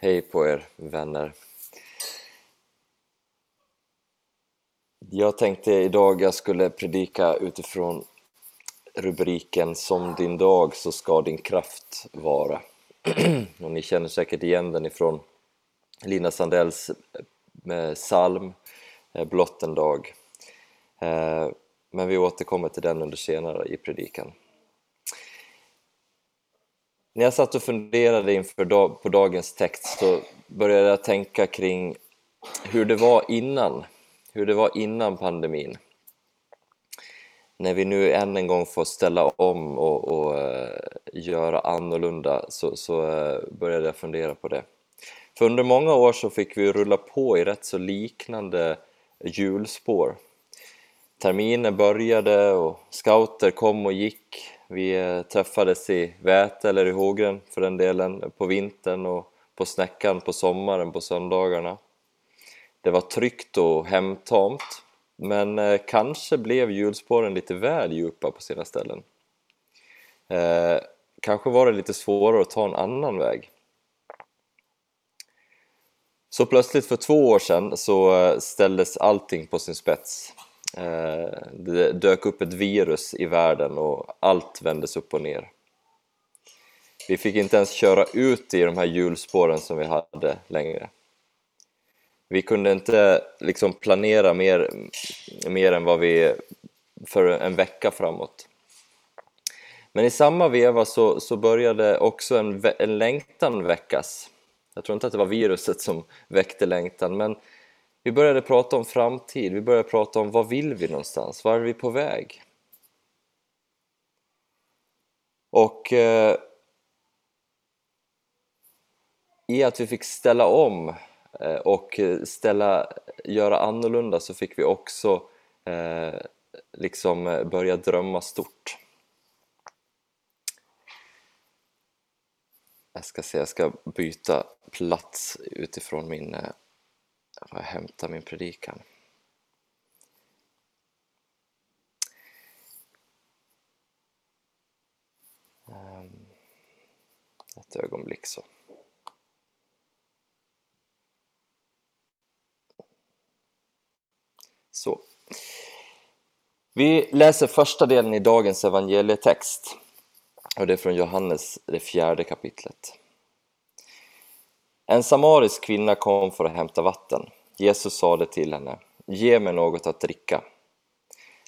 Hej på er vänner! Jag tänkte idag jag skulle predika utifrån rubriken Som din dag så ska din kraft vara. Och ni känner säkert igen den ifrån Lina Sandells eh, psalm eh, Blott en dag. Eh, men vi återkommer till den under senare i predikan. När jag satt och funderade inför dag, på dagens text så började jag tänka kring hur det var innan, hur det var innan pandemin. När vi nu än en gång får ställa om och, och uh, göra annorlunda så, så uh, började jag fundera på det. För under många år så fick vi rulla på i rätt så liknande hjulspår. Terminer började och scouter kom och gick vi eh, träffades i Väte eller i Hågren för den delen på vintern och på Snäckan på sommaren på söndagarna. Det var tryggt och hemtamt men eh, kanske blev hjulspåren lite väl djupa på sina ställen. Eh, kanske var det lite svårare att ta en annan väg. Så plötsligt för två år sedan så eh, ställdes allting på sin spets. Eh, det dök upp ett virus i världen och allt vändes upp och ner. Vi fick inte ens köra ut i de här hjulspåren som vi hade längre. Vi kunde inte liksom planera mer, mer än vad vi för en vecka framåt. Men i samma veva så, så började också en, en längtan väckas. Jag tror inte att det var viruset som väckte längtan, men vi började prata om framtid, vi började prata om vad vill vi någonstans, var är vi på väg? Och eh, i att vi fick ställa om eh, och eh, ställa, göra annorlunda så fick vi också eh, liksom eh, börja drömma stort. Jag ska se, jag ska byta plats utifrån min eh, jag hämtar min predikan. Ehm, ett ögonblick så. Så. Vi läser första delen i dagens evangelietext och det är från Johannes, det fjärde kapitlet. En samarisk kvinna kom för att hämta vatten. Jesus sade till henne, ge mig något att dricka.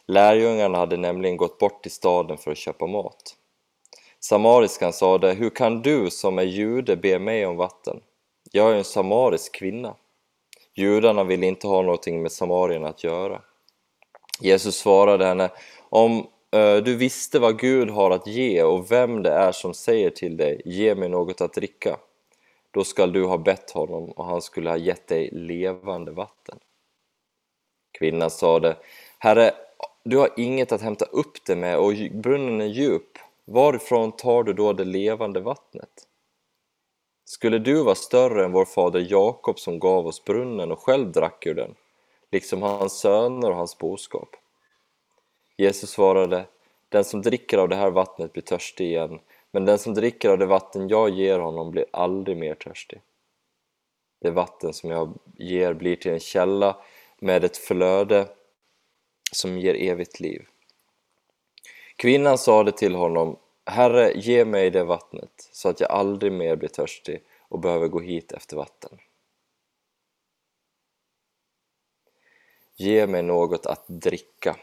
Lärjungarna hade nämligen gått bort till staden för att köpa mat. Samariskan sade, hur kan du som är jude be mig om vatten? Jag är en samarisk kvinna. Judarna ville inte ha någonting med samarierna att göra. Jesus svarade henne, om eh, du visste vad Gud har att ge och vem det är som säger till dig, ge mig något att dricka då skall du ha bett honom och han skulle ha gett dig levande vatten. Kvinnan sade, Herre, du har inget att hämta upp det med och brunnen är djup. Varifrån tar du då det levande vattnet? Skulle du vara större än vår fader Jakob som gav oss brunnen och själv drack ur den, liksom hans söner och hans boskap? Jesus svarade, den som dricker av det här vattnet blir törstig igen, men den som dricker av det vatten jag ger honom blir aldrig mer törstig. Det vatten som jag ger blir till en källa med ett flöde som ger evigt liv. Kvinnan sade till honom, Herre, ge mig det vattnet så att jag aldrig mer blir törstig och behöver gå hit efter vatten. Ge mig något att dricka.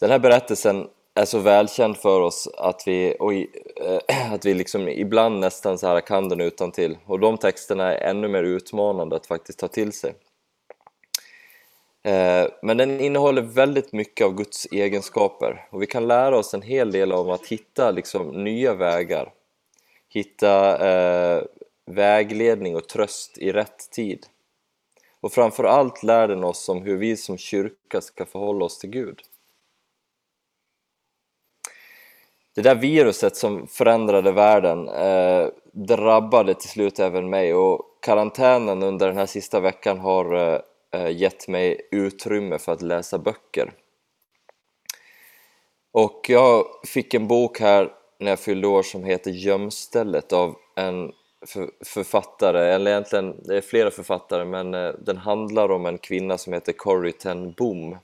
Den här berättelsen är så välkänd för oss att vi, och, äh, att vi liksom ibland nästan så här kan den utan till. och de texterna är ännu mer utmanande att faktiskt ta till sig. Eh, men den innehåller väldigt mycket av Guds egenskaper och vi kan lära oss en hel del om att hitta liksom, nya vägar, hitta eh, vägledning och tröst i rätt tid. Och framförallt lär den oss om hur vi som kyrka ska förhålla oss till Gud. Det där viruset som förändrade världen eh, drabbade till slut även mig. Och karantänen under den här sista veckan har eh, eh, gett mig utrymme för att läsa böcker. Och jag fick en bok här när jag fyllde år som heter Gömstället av en författare, eller egentligen det är flera författare men eh, den handlar om en kvinna som heter Corrie ten Boom.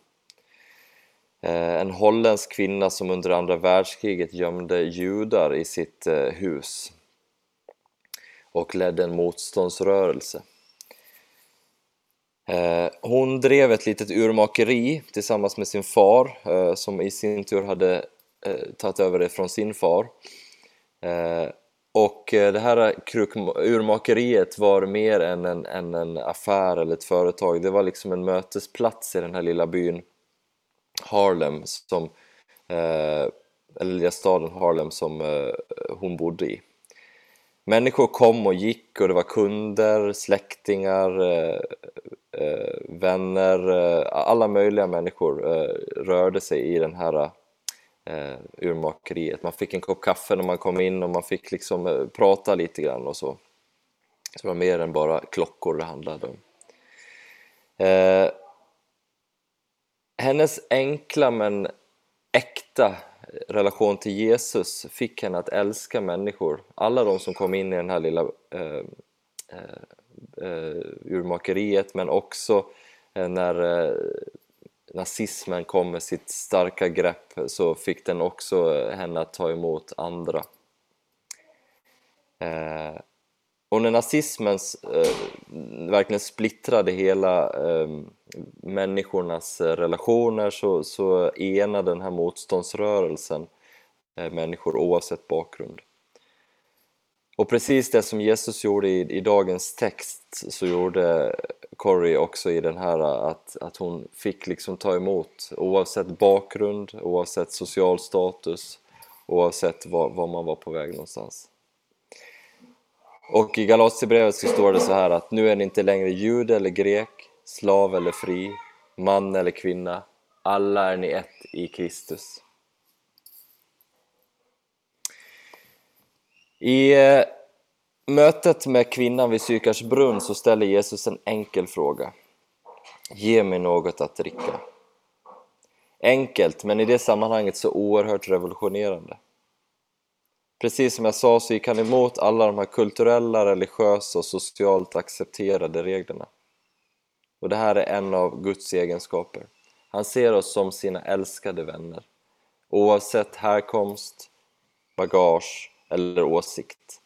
Eh, en holländsk kvinna som under andra världskriget gömde judar i sitt eh, hus och ledde en motståndsrörelse. Eh, hon drev ett litet urmakeri tillsammans med sin far som i sin tur hade tagit över det från sin far och det här urmakeriet var mer än en, än en affär eller ett företag. Det var liksom en mötesplats i den här lilla byn Harlem, som, eh, eller lilla staden Harlem som eh, hon bodde i. Människor kom och gick och det var kunder, släktingar, eh, eh vänner, eh, alla möjliga människor eh, rörde sig i den här eh, urmakeriet. Man fick en kopp kaffe när man kom in och man fick liksom eh, prata lite grann och så. Så det var mer än bara klockor det handlade om. Eh, hennes enkla men äkta relation till Jesus fick henne att älska människor. Alla de som kom in i den här lilla eh, eh, eh urmakeriet men också eh, när eh, nazismen kom med sitt starka grepp så fick den också henne att ta emot andra. Eh, och när nazismen eh, verkligen splittrade hela eh, människornas eh, relationer så, så enade den här motståndsrörelsen eh, människor oavsett bakgrund. Och precis det som Jesus gjorde i, i dagens text så gjorde Corrie också i den här eh, att, att hon fick liksom ta emot oavsett bakgrund, oavsett social status, oavsett var, var man var på väg någonstans. Och i Galaterbrevet så står det så här att nu är ni inte längre jude eller grek, slav eller fri, man eller kvinna, alla är ni ett i Kristus. I eh, mötet med kvinnan vid Sykars brunn så ställer Jesus en enkel fråga. Ge mig något att dricka. Enkelt, men i det sammanhanget så oerhört revolutionerande. Precis som jag sa så gick han emot alla de här kulturella, religiösa och socialt accepterade reglerna. Och det här är en av Guds egenskaper. Han ser oss som sina älskade vänner. Oavsett härkomst, bagage eller åsikt.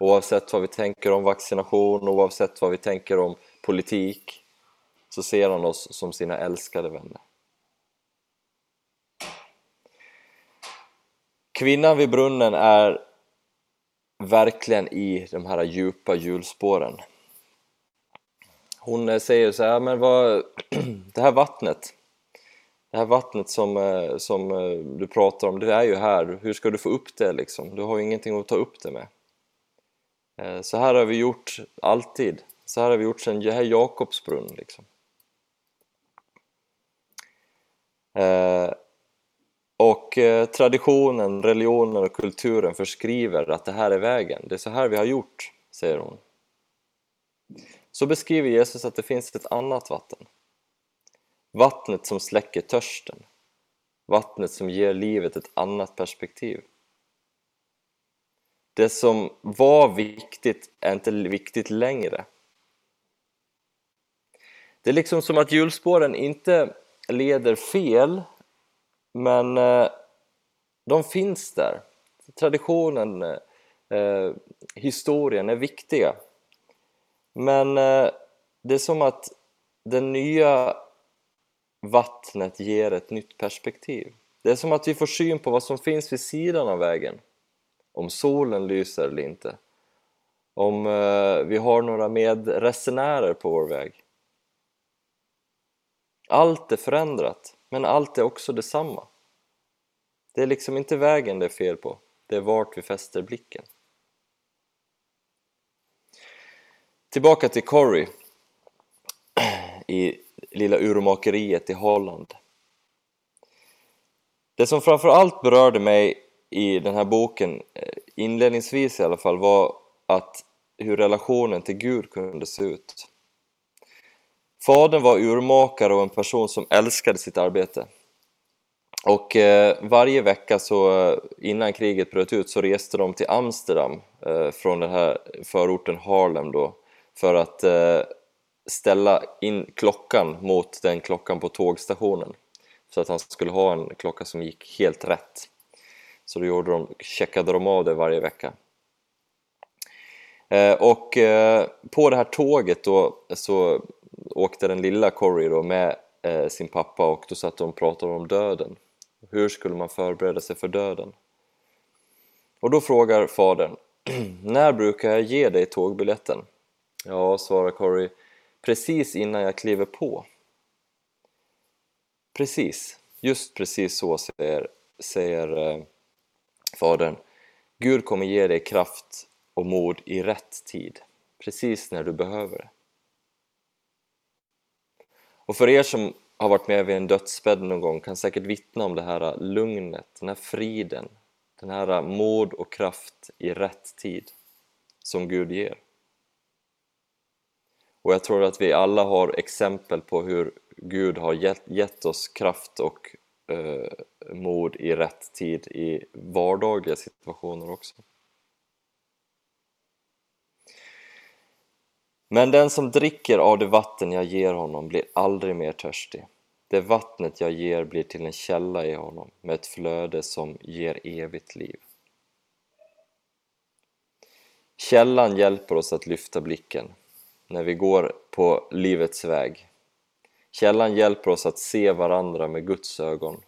Oavsett vad vi tänker om vaccination, oavsett vad vi tänker om politik så ser han oss som sina älskade vänner. Kvinnan vid brunnen är verkligen i de här djupa hjulspåren. Hon eh, säger så här, men vad, det här vattnet, det här vattnet som, eh, som eh, du pratar om, det är ju här, hur ska du få upp det liksom? Du har ju ingenting att ta upp det med. Så här har vi gjort alltid, så här har vi gjort sedan det här liksom. Och eh, traditionen, religionen och kulturen förskriver att det här är vägen, det är så här vi har gjort, säger hon. Så beskriver Jesus att det finns ett annat vatten. Vattnet som släcker törsten. Vattnet som ger livet ett annat perspektiv. Det som var viktigt är inte viktigt längre. Det är liksom som att hjulspåren inte leder fel, men eh, de finns där. Traditionen, eh, historien är viktiga. Men eh, det är som att det nya vattnet ger ett nytt perspektiv. Det är som att vi får syn på vad som finns vid sidan av vägen. Om solen lyser eller inte. Om eh, vi har några medresenärer på vår väg. Allt är förändrat, men allt är också detsamma. Det är liksom inte vägen det är fel på, det är vart vi fäster blicken. Tillbaka till Corrie i lilla urmakeriet i Holland. Det som framförallt berörde mig i den här boken, eh, inledningsvis i alla fall, var att hur relationen till Gud kunde se ut. Fadern var urmakare och en person som älskade sitt arbete. Och eh, varje vecka så eh, innan kriget bröt ut så reste de till Amsterdam eh, från den här förorten Harlem då för att eh, ställa in klockan mot den klockan på tågstationen så att han skulle ha en klocka som gick helt rätt. Så då gjorde de, checkade de av det varje vecka. Eh, och eh, på det här tåget då så åkte den lilla Corrie då med eh, sin pappa och då satt de och pratade om döden. Hur skulle man förbereda sig för döden? Och då frågar fadern När brukar jag ge dig tågbiljetten? Ja, svarar Corrie Precis innan jag kliver på. Precis, just precis så säger, säger eh, Fadern. Gud kommer ge dig kraft och mod i rätt tid, precis när du behöver det. Och för er som har varit med vid en dödsbädd någon gång kan säkert vittna om det här lugnet, den här friden, den här mod och kraft i rätt tid som Gud ger. Och jag tror att vi alla har exempel på hur Gud har gett, gett oss kraft och eh, mod i rätt tid i vardagliga situationer också. Men den som dricker av det vatten jag ger honom blir aldrig mer törstig. Det vattnet jag ger blir till en källa i honom med ett flöde som ger evigt liv. Källan hjälper oss att lyfta blicken när vi går på livets väg. Källan hjälper oss att se varandra med Guds ögon.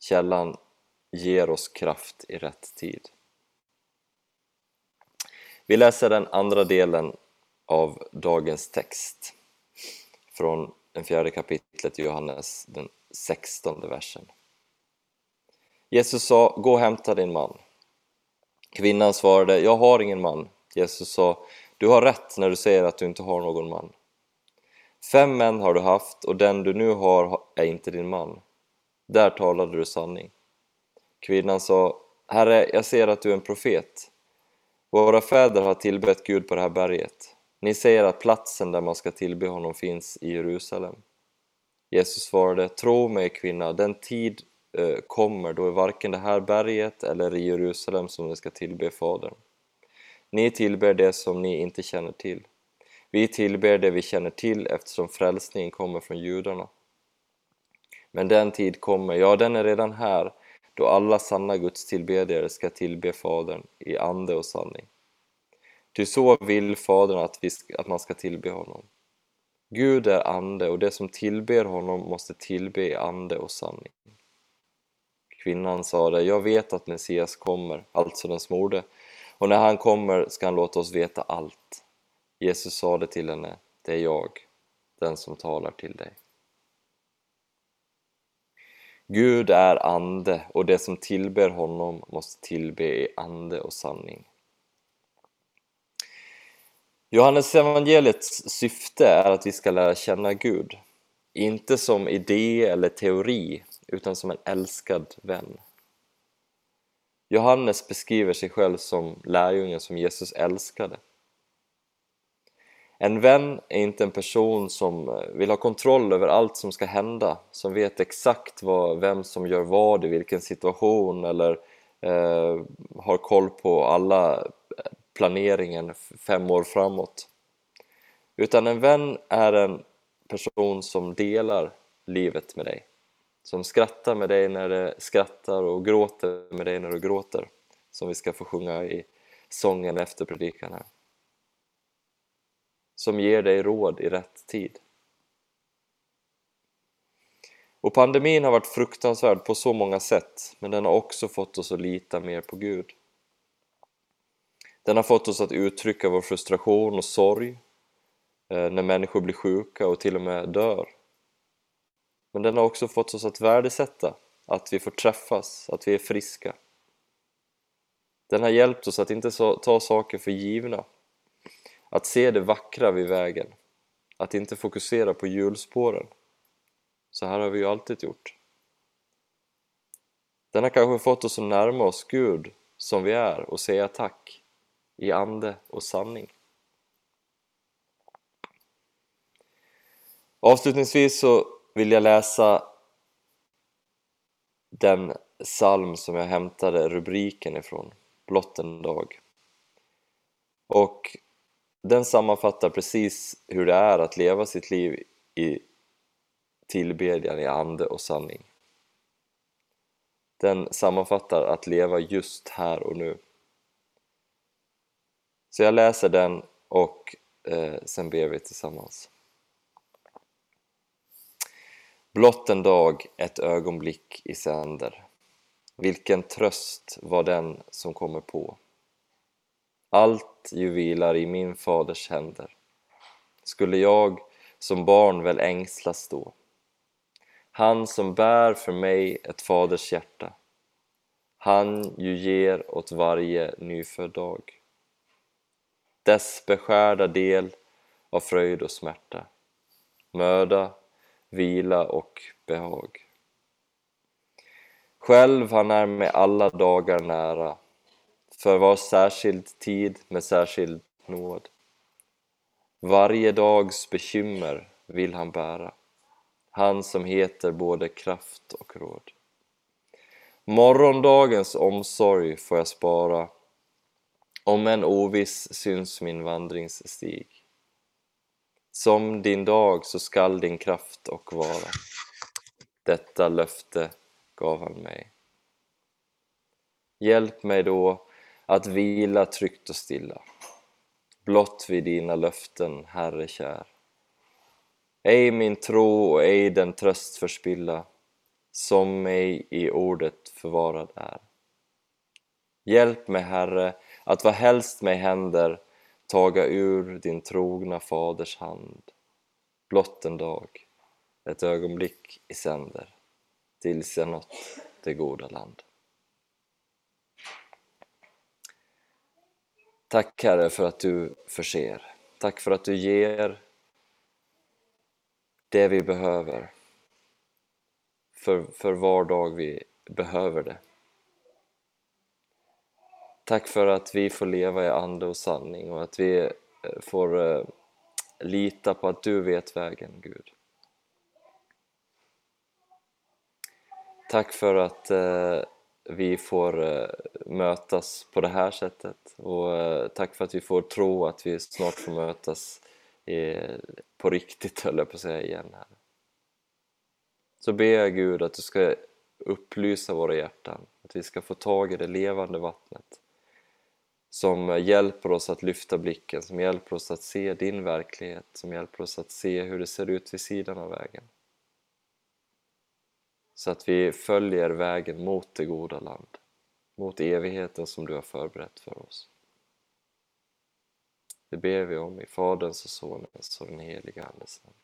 Källan ger oss kraft i rätt tid. Vi läser den andra delen av dagens text från den fjärde kapitlet i Johannes, den sextonde versen. Jesus sa, gå och hämta din man. Kvinnan svarade, jag har ingen man. Jesus sa, du har rätt när du säger att du inte har någon man. Fem män har du haft och den du nu har är inte din man. Där talade du sanning. Kvinnan sa, Herre, jag ser att du är en profet. Våra fäder har tillbett Gud på det här berget. Ni säger att platsen där man ska tillbe honom finns i Jerusalem. Jesus svarade, tro mig kvinna, den tid eh, kommer då varken det här berget eller i Jerusalem som ni ska tillbe Fadern. Ni tillber det som ni inte känner till. Vi tillber det vi känner till eftersom frälsningen kommer från judarna. Men den tid kommer, ja den är redan här, då alla sanna Guds tillbedjare ska tillbe Fadern i ande och sanning. Ty så vill Fadern att, vi, att man ska tillbe honom. Gud är ande och det som tillber honom måste tillbe i ande och sanning. Kvinnan sade, jag vet att Messias kommer, alltså den smorde, och när han kommer ska han låta oss veta allt. Jesus sade till henne, det är jag, den som talar till dig. Gud är ande och det som tillber honom måste tillbe i ande och sanning. Johannes evangeliets syfte är att vi ska lära känna Gud, inte som idé eller teori, utan som en älskad vän. Johannes beskriver sig själv som lärjungen som Jesus älskade. En vän är inte en person som vill ha kontroll över allt som ska hända, som vet exakt vad, vem som gör vad i vilken situation eller eh, har koll på alla planeringen fem år framåt. Utan en vän är en person som delar livet med dig. Som skrattar med dig när du skrattar och gråter med dig när du gråter. Som vi ska få sjunga i sången efter predikan här. Som ger dig råd i rätt tid. Och pandemin har varit fruktansvärd på så många sätt men den har också fått oss att lita mer på Gud. Den har fått oss att uttrycka vår frustration och sorg eh, när människor blir sjuka och till och med dör. Men den har också fått oss att värdesätta att vi får träffas, att vi är friska. Den har hjälpt oss att inte ta saker för givna, att se det vackra vid vägen, att inte fokusera på hjulspåren. Så här har vi ju alltid gjort. Den har kanske fått oss att närma oss Gud som vi är och säga tack i ande och sanning. Avslutningsvis så vill jag läsa den psalm som jag hämtade rubriken ifrån, Blott en dag. Och den sammanfattar precis hur det är att leva sitt liv i tillbedjan i ande och sanning. Den sammanfattar att leva just här och nu. Så jag läser den och eh, sen ber vi tillsammans. Blott en dag, ett ögonblick i sänder. Vilken tröst var den som kommer på. Allt ju vilar i min faders händer. Skulle jag som barn väl ängslas då? Han som bär för mig ett faders hjärta. Han ju ger åt varje nyfödd dag. Dess beskärda del av fröjd och smärta. Möda, vila och behag. Själv han är mig alla dagar nära, för var särskild tid med särskild nåd. Varje dags bekymmer vill han bära, han som heter både kraft och råd. Morgondagens omsorg får jag spara, om en oviss syns min vandringsstig. Som din dag så skall din kraft och vara. Detta löfte gav han mig. Hjälp mig då att vila tryggt och stilla, blott vid dina löften, Herre kär. Ej min tro och ej den tröst förspilla, som mig i ordet förvarad är. Hjälp mig, Herre, att vad helst mig händer taga ur din trogna faders hand blott en dag, ett ögonblick i sänder tills jag nått det goda land. Tack Herre för att du förser. Tack för att du ger det vi behöver för, för var dag vi behöver det. Tack för att vi får leva i ande och sanning och att vi eh, får eh, lita på att du vet vägen, Gud. Tack för att eh, vi får mötas på det här sättet och tack för att vi får tro att vi snart får mötas på riktigt, höll jag på att säga igen. Här. Så ber jag Gud att du ska upplysa våra hjärtan, att vi ska få tag i det levande vattnet som hjälper oss att lyfta blicken, som hjälper oss att se din verklighet, som hjälper oss att se hur det ser ut vid sidan av vägen. Så att vi följer vägen mot det goda land, mot evigheten som du har förberett för oss. Det ber vi om i Faderns och Sonens och den heliga Andes namn.